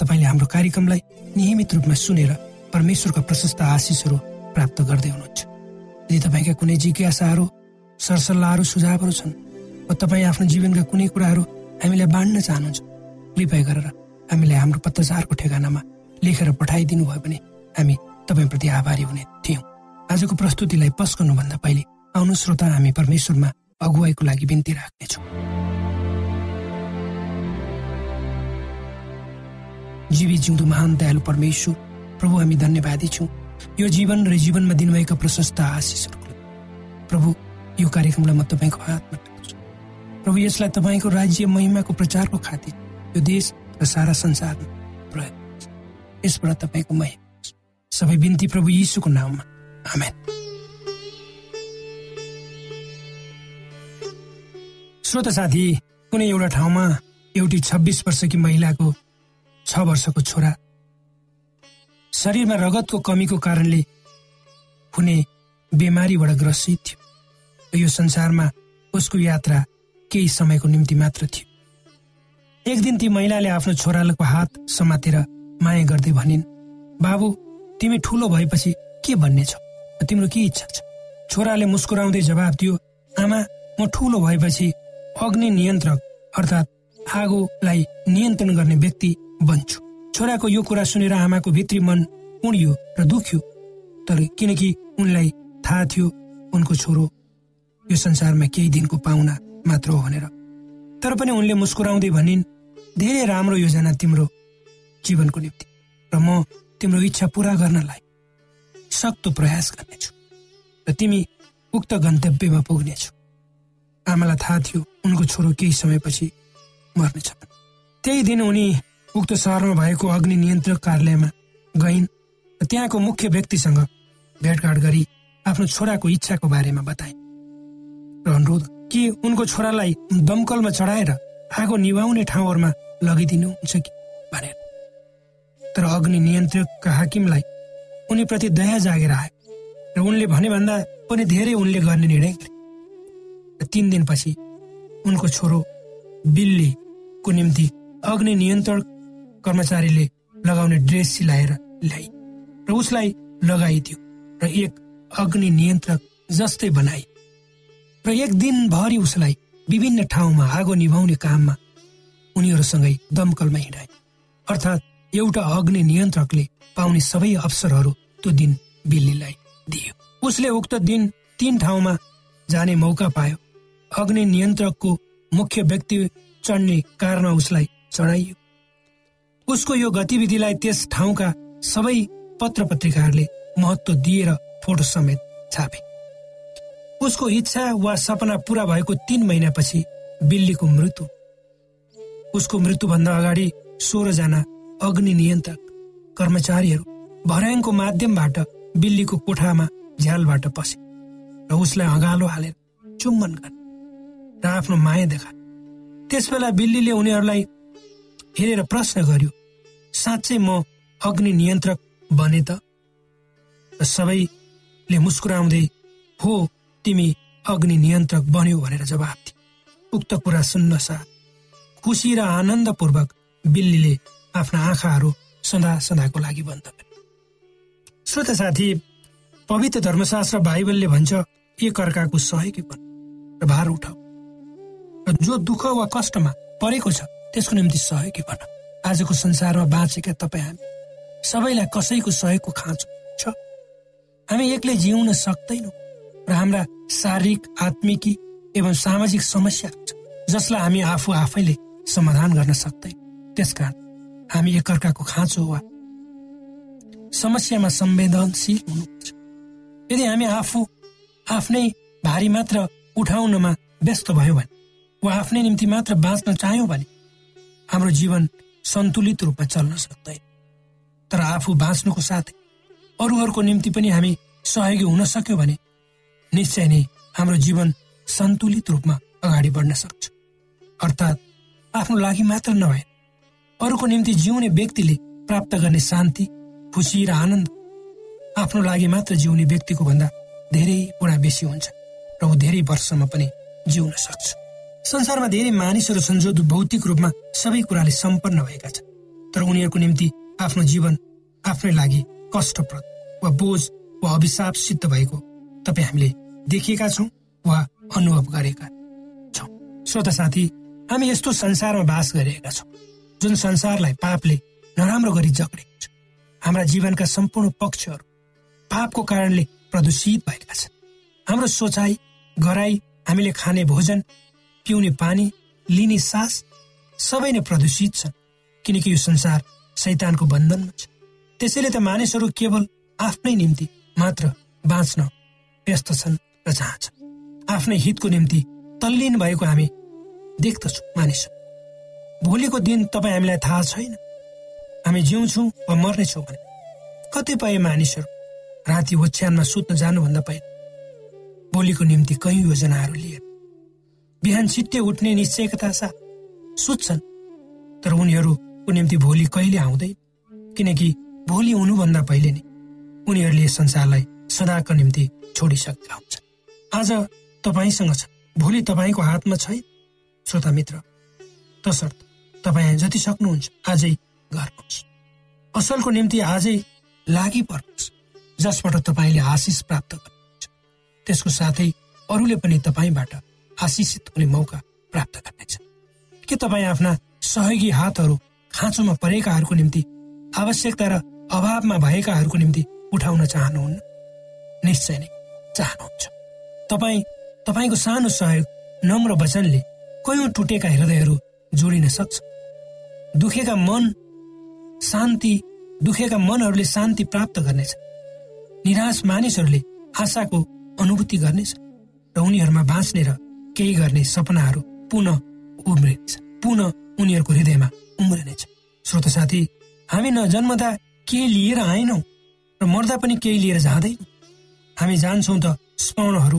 तपाईँले हाम्रो कार्यक्रमलाई नियमित रूपमा सुनेर परमेश्वरका प्रशस्त आशिषहरू प्राप्त गर्दै हुनुहुन्छ। यदि तपाईँका कुनै जिज्ञासाहरू सरसल्लाहहरू सुझावहरू छन् वा तपाईँ आफ्नो जीवनका कुनै कुराहरू हामीलाई बाँड्न चाहनुहुन्छ कृपया गरेर हामीलाई हाम्रो पत्रचारको ठेगानामा लेखेर पठाइदिनु भयो भने हामी तपाईँप्रति आभारी हुने थियौँ। आजको प्रस्तुतिलाई पस गर्नुभन्दा पहिले आउनु श्रोता हामी परमेश्वरमा अगुवाईको लागि बिन्ती राख्नेछौँ। जीवी जिउँदो महान दयालु परमेश्वर प्रभु हामी धन्यवादी छौँ। यो जीवन र जीवनमा दिनुभएका प्रशस्त आशिषहरूको प्रभु यो कार्यक्रमलाई म तपाईँको हातमा राख्छु। प्रभु यसलाई तपाईँको राज्य महिमाको प्रचारको खातिर यो देश र सारा संसारमा प्रयोग यसबाट तपाईँको महिमा सबै बिन्ती प्रभु यीशुको नाममा। आमेन। श्रोत साथी कुनै एउटा ठाउँमा एउटी छब्बिस वर्षकी महिलाको छ वर्षको छोरा। शरीरमा रगतको कमीको कारणले हुने बिमारीबाट ग्रसित थियो। यो संसारमा उसको यात्रा केही समयको निम्ति मात्र थियो। एक दिन ती महिलाले आफ्नो छोराको हात समातेर माया गर्दै भनिन् बाबु तिमी ठुलो भएपछि के भन्ने छौ तिम्रो के इच्छा छ? छोराले मुस्कुराउँदै जवाब दियो आमा म ठुलो भएपछि अग्नि नियन्त्रक अर्थात् आगोलाई नियन्त्रण गर्ने व्यक्ति बन्छु छोराको यो कुरा सुनेर आमाको भित्री मन उडियो र दुख्यो। तर किनकि उनलाई थाहा थियो उनको छोरो यो संसारमा केही दिनको पाहुना मात्र हो भनेर। तर पनि उनले मुस्कुराउँदै भनिन् धेरै राम्रो योजना तिम्रो जीवनको निम्ति र म तिम्रो इच्छा पुरा गर्नलाई सक्दो प्रयास गर्नेछु र तिमी उक्त गन्तव्यमा पुग्नेछौ। आमालाई थाहा थियो उनको छोरो केही समयपछि मर्नेछ। त्यही दिन उनी उक्त सहरमा भएको अग्नि नियन्त्रक कार्यालयमा गइन्। त्यहाँको मुख्य व्यक्तिसँग भेटघाट गरी आफ्नो छोराको इच्छाको बारेमा बताए। र अनुरोध कि उनको छोरालाई दमकलमा चढाएर आगो निभाउने ठाउँहरूमा लगिदिनुहुन्छ कि भनेर। तर अग्नि नियन्त्रकका हाकिमलाई उनीप्रति दया जागेर आयो र उनले भने भन्दा पनि धेरै उनले गर्ने निर्णय गरे। तिन दिनपछि उनको छोरो बिल्लीको निम्ति अग्नि नियन्त्रण कर्मचारीले लगाउने ड्रेस सिलाएर ल्याए र उसलाई लगाइदियो र एक अग्नि नियन्त्रक जस्तै बनाए र एक दिनभरि उसलाई विभिन्न ठाउँमा आगो निभाउने काममा उनीहरूसँगै दमकलमा हिँडाए अर्थात् एउटा अग्नि नियन्त्रकले पाउने सबै अवसरहरू त्यो दिन बिल्लीलाई दियो। उसले उक्त दिन तीन ठाउँमा जाने मौका पायो। अग्नि नियन्त्रकको मुख्य व्यक्ति चढ्ने कारमा उसलाई चढाइयो। उसको यो गतिविधिलाई त्यस ठाउँका सबै पत्र पत्रिकाहरूले महत्व दिएर फोटो समेत छापे। उसको इच्छा वा सपना पूरा भएको तीन महिनापछि बिल्लीको मृत्यु। उसको मृत्युभन्दा अगाडि सोह्रजना अग्नि नियन्त्रक कर्मचारीहरू भर्याङको माध्यमबाट बिल्लीको कोठामा झ्यालबाट पसे र उसलाई अगालो हालेर चुम्बन गरे र आफ्नो माया देखा त्यसबेला बिल्लीले उनीहरूलाई हेरेर प्रश्न गर्यो साँच्चै म अग्नि नियन्त्रक बने त? सबैले मुस्कुराउँदै हो तिमी अग्नि नियन्त्रक बन्यो भनेर जवाब दिए। उक्त कुरा सुन्न साथ खुसी र आनन्दपूर्वक बिल्लीले आफ्ना आँखाहरू सदा सदाको लागि बन्द श्रोत साथी पवित्र धर्मशास्त्र बाइबलले भन्छ एक अर्काको सहयोगी बन र भार उठाऊ। र जो दुःख वा कष्टमा परेको छ त्यसको निम्ति सहयोगी बन आजको संसारमा बाँचेका तपाईँ हामी सबैलाई कसैको सहयोगको खाँचो छ हामी एक्लै जिउन सक्दैनौँ र हाम्रा शारीरिक आत्मिकी एवं सामाजिक समस्या छ जसलाई हामी आफू आफैले समाधान गर्न सक्दैन। त्यसकारण हामी एकअर्काको खाँचो वा समस्यामा संवेदनशील हुनुपर्छ यदि हामी आफू आफ्नै भारी मात्र उठाउनमा व्यस्त भयो भने वा आफ्नै निम्ति मात्र बाँच्न चाह्यौँ भने हाम्रो जीवन सन्तुलित रूपमा चल्न सक्दैन। तर आफू बाँच्नुको साथै अरूहरूको निम्ति पनि हामी सहयोगी हुन सक्यौँ भने निश्चय नै हाम्रो जीवन सन्तुलित रूपमा अगाडि बढ्न सक्छ। अर्थात् आफ्नो लागि मात्र नभए अरूको निम्ति जिउने व्यक्तिले प्राप्त गर्ने शान्ति खुसी र आनन्द आफ्नो लागि मात्र जिउने व्यक्तिको भन्दा धेरै गुणा बेसी हुन्छ र ऊ धेरै वर्षसम्म पनि जिउन सक्छ। संसारमा धेरै मानिसहरू छन् जो भौतिक रूपमा सबै कुराले सम्पन्न भएका छन्। तर उनीहरूको निम्ति आफ्नो जीवन आफ्नै लागि कष्टप्रद वा बोझ वा अभिशाप सिद्ध भएको तपाईँ हामीले देखिएका छौँ वा अनुभव गरेका छौँ। श्रोता साथी हामी यस्तो संसारमा बास गरिरहेका छौँ जुन संसारलाई पापले नराम्रो गरी जक्रेको छ। हाम्रा जीवनका सम्पूर्ण पक्षहरू पापको कारणले प्रदूषित भएका छन्। हाम्रो सोचाइ गराई हामीले खाने भोजन पिउने पानी लिने सास सबै नै प्रदूषित छन् किनकि यो संसार शैतानको बन्धनमा छ। त्यसैले त मानिसहरू केवल आफ्नै निम्ति मात्र बाँच्न व्यस्त छन् र चाहन्छन् आफ्नै हितको निम्ति तल्लीन भएको हामी देख्दछौँ मानिस। भोलिको दिन तपाईँ हामीलाई थाहा छैन। हामी जिउँछौँ वा मर्नेछौँ भने कतिपय मानिसहरू राति ओछ्यानमा सुत्न जानुभन्दा पहिले भोलिको निम्ति कयौँ योजनाहरू लिएर बिहान छिट्टै उठ्ने निश्चयकता साथ सुत्छन् तर उनीहरूको निम्ति भोलि कहिले आउँदैन किनकि भोलि हुनुभन्दा पहिले नै उनीहरूले संसारलाई सदाको निम्ति छोडिसकेका हुन्छन्। आज तपाईँसँग छ। भोलि तपाईँको हातमा छैन? श्रोता मित्र तसर्थ तपाईँ जति सक्नुहुन्छ आजै गर्नुहोस्। असलको निम्ति आजै लागि पर्नुहोस् जसबाट तपाईँले आशिष प्राप्त गर्नुहुन्छ। त्यसको साथै अरूले पनि तपाईँबाट आशिषित हुने मौका प्राप्त गर्नेछ के तपाईँ आफ्ना सहयोगी हातहरू खाँचोमा परेकाहरूको निम्ति आवश्यकता र अभावमा भएकाहरूको निम्ति उठाउन चाहनुहुन्न? निश्चय नै चाहनुहुन्छ। तपाईँ तपाईँको सानो सहयोग नम्र वचनले कयौँ टुटेका हृदयहरू जोडिन सक्छ? दुखेका मन शान्ति दुखेका मनहरूले शान्ति प्राप्त गर्नेछ। निराश मानिसहरूले आशाको अनुभूति गर्नेछ र उनीहरूमा बाँच्ने र केही गर्ने सपनाहरू पुनः उम्रिनेछ पुनः उनीहरूको हृदयमा उम्रिनेछ श्रोत साथी हामी न जन्मदा के लिएर आएनौ र मर्दा पनि केही लिएर जाँदैनौँ। हामी जान्छौँ त स्मरणहरू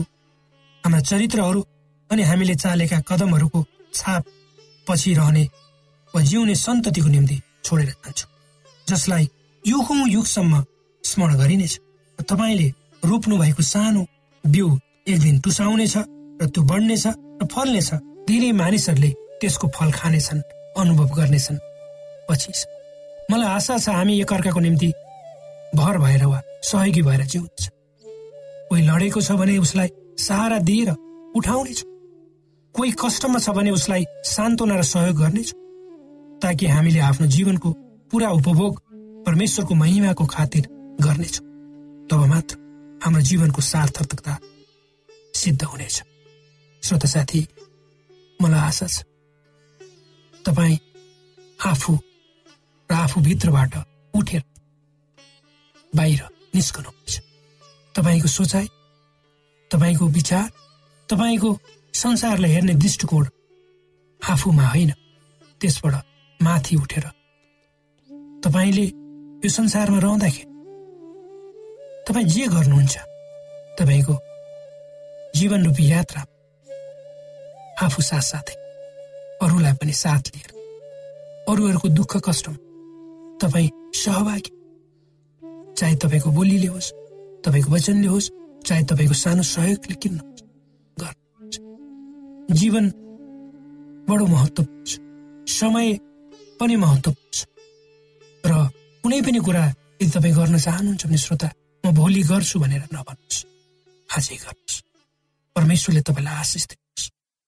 हाम्रा चरित्रहरू अनि हामीले चालेका कदमहरूको छाप पछि रहने वा जिउने सन्ततिको निम्ति छोडेर जान्छौँ। जसलाई युगौँ युगसम्म स्मरण गरिनेछ। तपाईँले रोप्नु भएको सानो बिउ एक दिन टुसाउनेछ। र त्यो बढ्नेछ र फल्नेछ। धेरै मानिसहरूले त्यसको फल खानेछन् अनुभव गर्नेछन्। पछि मलाई आशा छ हामी एकअर्काको निम्ति भर भएर वा सहयोगी भएर जिउनेछ। कोही लडेको छ भने उसलाई सहारा दिएर उठाउनेछु। कोही कष्टमा छ भने उसलाई सान्त्वना र सहयोग गर्नेछु। ताकि हामीले आफ्नो जीवनको पुरा उपभोग परमेश्वरको महिमाको खातिर गर्नेछौँ। तब मात्र हाम्रो जीवनको सार्थकता सिद्ध हुनेछ। श्रोत साथी मलाई आशा छ तपाईँ आफू र आफूभित्रबाट उठेर बाहिर निस्कनुहुनेछ। तपाईँको सोचाइ तपाईँको विचार तपाईँको संसारलाई हेर्ने दृष्टिकोण आफूमा होइन त्यसबाट माथि उठेर। तपाईँले यो संसारमा रहँदाखेरि तपाईँ जे गर्नुहुन्छ तपाईँको जीवन रूपी यात्रा आफू साथसाथै। अरूलाई पनि साथ लिएर। अरूहरूको दुःख कष्टमा। तपाईँ सहभागी। चाहे तपाईँको बोलीले होस् तपाईँको वचनले होस् चाहे तपाईँको सानो सहयोगले किन जीवन बडो महत्त्वपूर्ण छ। समय पनि महत्त्वपूर्ण छ। र कुनै पनि कुरा यदि तपाईँ गर्न चाहनुहुन्छ भने श्रोता म भोलि गर्छु भनेर नभन्नुहोस्। आजै गर्नुहोस्। परमेश्वरले तपाईँलाई आशिष दिनुहोस्।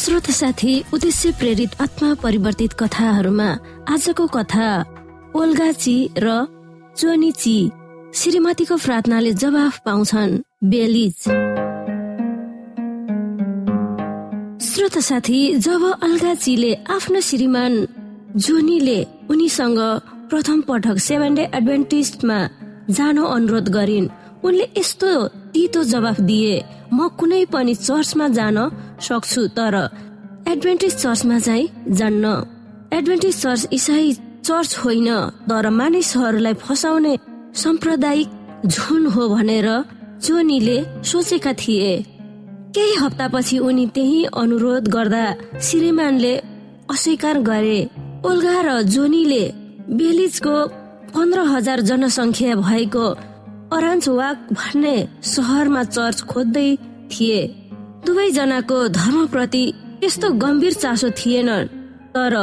श्रोत साथी उद्देश्य प्रेरित आत्मा परिवर्तित कथाहरूमा आजको कथा ओल्गाची र चोनिची श्रीमतीको प्रार्थनाले जवाफ पाउँछन् बेलिज। श्रोत साथी जब अल्गाचीले आफ्नो श्रीमान जोनीले उनीसँग प्रथम पटक सेभेन डे एडभेन्टिस्टमा जान अनुरोध गरिन् उनले यस्तो तितो जवाफ दिए म कुनै पनि चर्चमा जान सक्छु तर एडभेन्टिस चर्चमा चाहिँ जान्न एडभेन्टिस चर्च इसाई चर्च होइन तर मानिसहरूलाई फसाउने साम्प्रदायिक झुन हो भनेर जोनीले सोचेका थिए। केही हप्तापछि उनी त्यही अनुरोध गर्दा श्रीमानले अस्वीकार गरे। ओल्गा र जोनीले बेलिजको पन्ध्र हजार जनसङ्ख्या भएको अरान्चवाक भन्ने सहरमा चर्च खोज्दै थिए। दुवैजनाको धर्मप्रति यस्तो गम्भीर चासो थिएन तर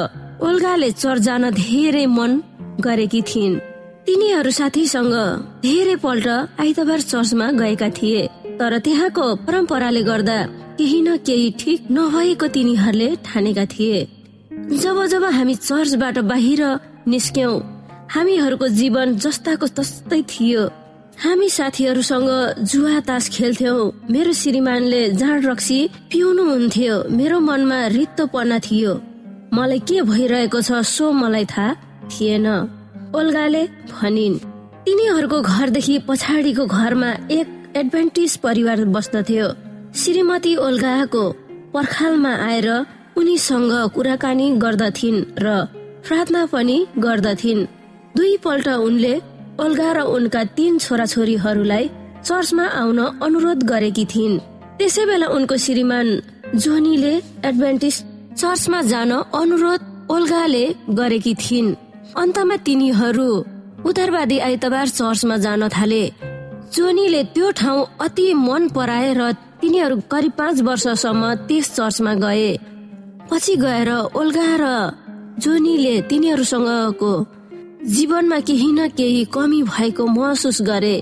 ओल्गाले चर्च जान धेरै मन गरेकी थिइन्। तिनीहरू साथीसँग धेरै पल्ट आइतबार चर्चमा गएका थिए तर त्यहाँको परम्पराले गर्दा केही न केही ठिक नभएको तिनीहरूले ठानेका थिए। जब जब हामी चर्चबाट बाहिर निस्क्यौ हामीहरूको जीवन जस्ताको तस्तै थियो। हामी साथीहरूसँग जुवा तास खेल्थ्यौ। मेरो श्रीमानले जाँड रक्सी पिउनु हुन्थ्यो मेरो मनमा रित्तोपना थियो। मलाई के भइरहेको छ सो मलाई थाहा थिएन। ओल्गाले भनिन् तिनीहरूको घरदेखि पछाडिको घरमा एक एडभान्टेज परिवार बस्दथ्यो। श्रीमती ओल्गाको पर्खालमा आएर उनीसँग कुराकानी गर्दथिन् र प्रार्थना पनि गर्दथिन्। दुईपल्ट उनले ओल्गा र उनका तीन छोराछोरीहरूलाई चर्चमा आउन अनुरोध गरेकी थिइन्। त्यसै बेला उनको श्रीमान जोनीले एडभेन्टिस चर्चमा जान अनुरोध ओल्गाले गरेकी थिइन्। अन्तमा तिनीहरू उदारवादी आइतबार चर्चमा जान थाले। जोनीले त्यो ठाउँ अति मन पराए र तिनीहरू करिब पाँच वर्षसम्म त्यस चर्चमा गए। पछि गएर ओल्गा र जोनीले तिनीहरूसँगको जीवनमा केही न केही कमी भएको महसुस गरे।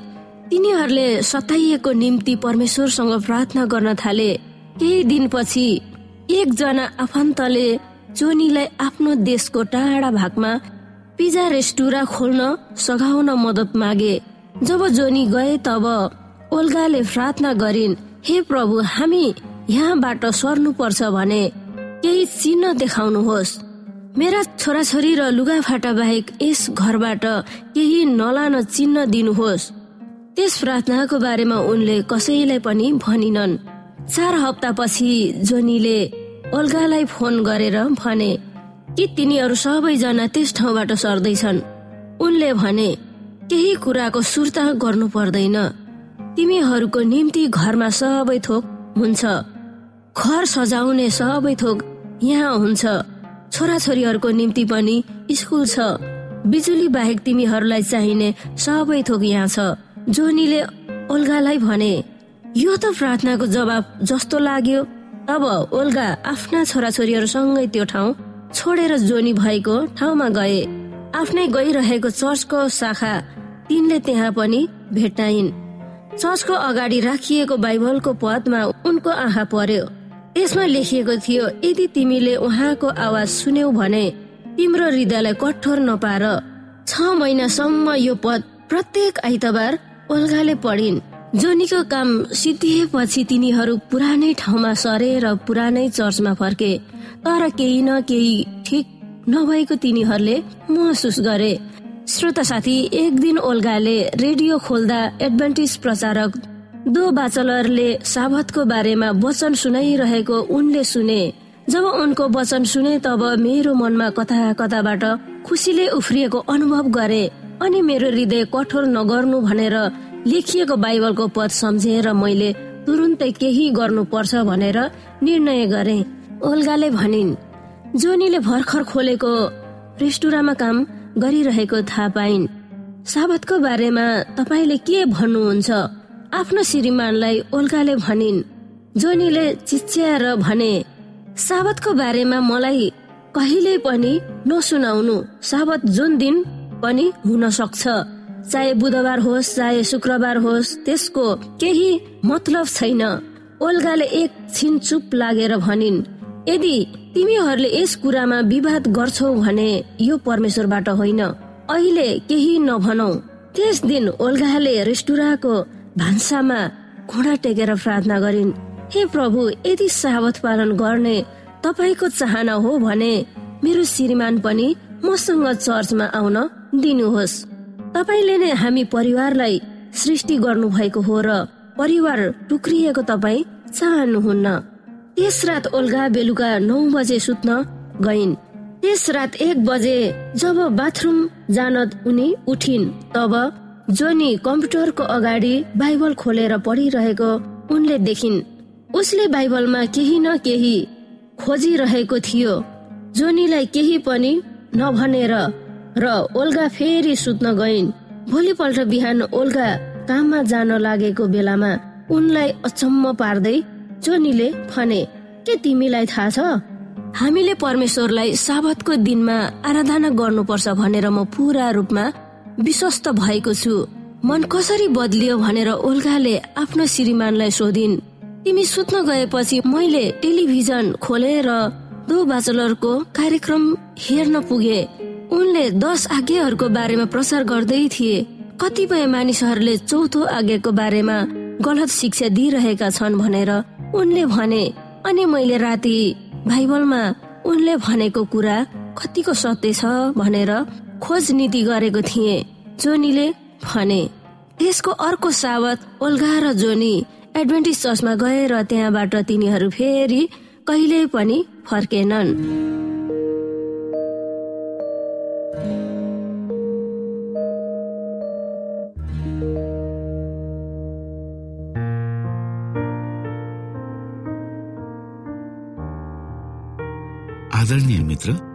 तिनीहरूले सताइएको निम्ति परमेश्वरसँग प्रार्थना गर्न थाले। केही दिनपछि एकजना आफन्तले जोनीलाई आफ्नो देशको टाढा भागमा पिजा रेस्टुरा खोल्न सघाउन मदत मागे। जब जोनी गए तब ओल्गाले प्रार्थना गरिन् हे प्रभु हामी यहाँबाट सर्नु पर्छ भने। केही चिन्ह देखाउनुहोस्। मेरा छोराछोरी र लुगाफाटा बाहेक यस घरबाट केही नलान चिन्ह दिनुहोस्। त्यस प्रार्थनाको बारेमा उनले कसैलाई पनि भनिनन्। चार हप्तापछि जोनीले ओल्गालाई फोन गरेर भने कि तिनीहरू सबैजना त्यस ठाउँबाट सर्दैछन्? उनले भने केही कुराको सुर्ता गर्नु पर्दैन। तिमीहरूको निम्ति घरमा सबै थोक हुन्छ। घर सजाउने सबै थोक यहाँ हुन्छ। छोराछोरीहरूको निम्ति पनि स्कुल छ। बिजुली बाहेक तिमीहरूलाई चाहिने सबै थोक यहाँ छ। जोनीले ओल्गालाई भने यो त प्रार्थनाको जवाब जस्तो लाग्यो। तब ओल्गा आफ्ना छोराछोरीहरूसँगै त्यो ठाउँ छोडेर जोनी भएको ठाउँमा गए। आफ्नै गइरहेको चर्चको शाखा तिनले त्यहाँ पनि भेटाइन् चर्चको अगाडि राखिएको बाइबलको पदमा उनको आँखा पर्यो। यसमा लेखिएको थियो यदि तिमीले उहाँको आवाज सुन्यौ भने तिम्रो हृदयलाई कठोर नपार। छ महिनासम्म यो पद प्रत्येक आइतबार ओल्गाले पढिन्। जोनीको काम सिद्धिएपछि तिनीहरू पुरानै ठाउँमा सरे र पुरानै चर्चमा फर्के। तर केही न केही ठिक नभएको तिनीहरूले महसुस गरे। श्रोता साथी एक दिन ओल्गाले रेडियो खोल्दा एडभान्टेज प्रचारक दो बाचलरले साबतको बारेमा वचन सुनाइरहेको उनले सुने। जब उनको वचन सुने तब मेरो मनमा कता कताबाट खुसीले उफ्रिएको अनुभव गरे अनि मेरो हृदय कठोर नगर्नु भनेर लेखिएको बाइबलको पद सम्झेर मैले तुरुन्तै केही गर्नु पर्छ भनेर निर्णय गरे। ओल्गाले भनिन् जोनीले भर्खर खोलेको रेस्टुरामा काम गरिरहेको थाहा पाइन्। साबतको बारेमा तपाईँले के भन्नुहुन्छ? आफ्नो श्रीमानलाई ओल्गाले भनिन् जोनीले चिच्याएर भने साबतको बारेमा मलाई कहिले पनि नसुनाउनु। साबत जुन दिन पनि हुन सक्छ। चाहे बुधबार होस् चाहे शुक्रबार होस् त्यसको केही मतलब छैन। ओल्गाले एकछिन चुप लागेर भनिन् यदि तिमीहरूले यस कुरामा विवाद गर्छौ भने यो परमेश्वरबाट होइन। अहिले केही नभनौ। त्यस दिन ओल्गाले रेस्टुराको भान्सामा घोडा टेकेर प्रार्थना गरिन्। हे प्रभु यदि सावत पालन गर्ने तपाईँको चाहना हो भने मेरो श्रीमान पनि मसँग चर्चमा आउन दिनुहोस्। तपाईँले नै हामी परिवारलाई सृष्टि गर्नु भएको हो र परिवार टुक्रिएको तपाईँ चाहनुहुन्न। त्यस रात ओल्गा बेलुका नौ बजे सुत्न गइन्। त्यस रात एक बजे जब बाथरुम जान उनी उठिन् तब जोनी कम्प्युटरको अगाडि बाइबल खोलेर पढिरहेको उनले देखिन्। उसले बाइबलमा केही न केही खोजिरहेको थियो। जोनीलाई केही पनि नभनेर र ओल्गा फेरि सुत्न गइन्। भोलिपल्ट बिहान ओल्गा काममा जान लागेको बेलामा उनलाई अचम्म पार्दै जोनीले भने के तिमीलाई थाहा छ? हामीले परमेश्वरलाई साबतको दिनमा आराधना गर्नुपर्छ भनेर म पुरा रूपमा विश्वस्त भएको छु। मन कसरी बदलियो भनेर ओल्गाले आफ्नो श्रीमानलाई सोधिन्। तिमी सुत्न गएपछि मैले टेलिभिजन खोलेर दो बाचलरको कार्यक्रम हेर्न पुगे। उनले दस आज्ञाहरूको बारेमा प्रचार गर्दै थिए। कतिपय मानिसहरूले चौथो आज्ञाको बारेमा गलत शिक्षा दिइरहेका छन् भनेर उनले भने। अनि मैले राति बाइबलमा उनले भनेको कुरा कतिको सत्य छ भनेर खोज नीति गरेको थिए। जोनीले भने त्यसको अर्को सावत ओल्गा र जोनी एडभेन्टिज चर्चमा गए र त्यहाँबाट तिनीहरू फेरि कहिले पनि फर्केनन्। आदरणीय मित्र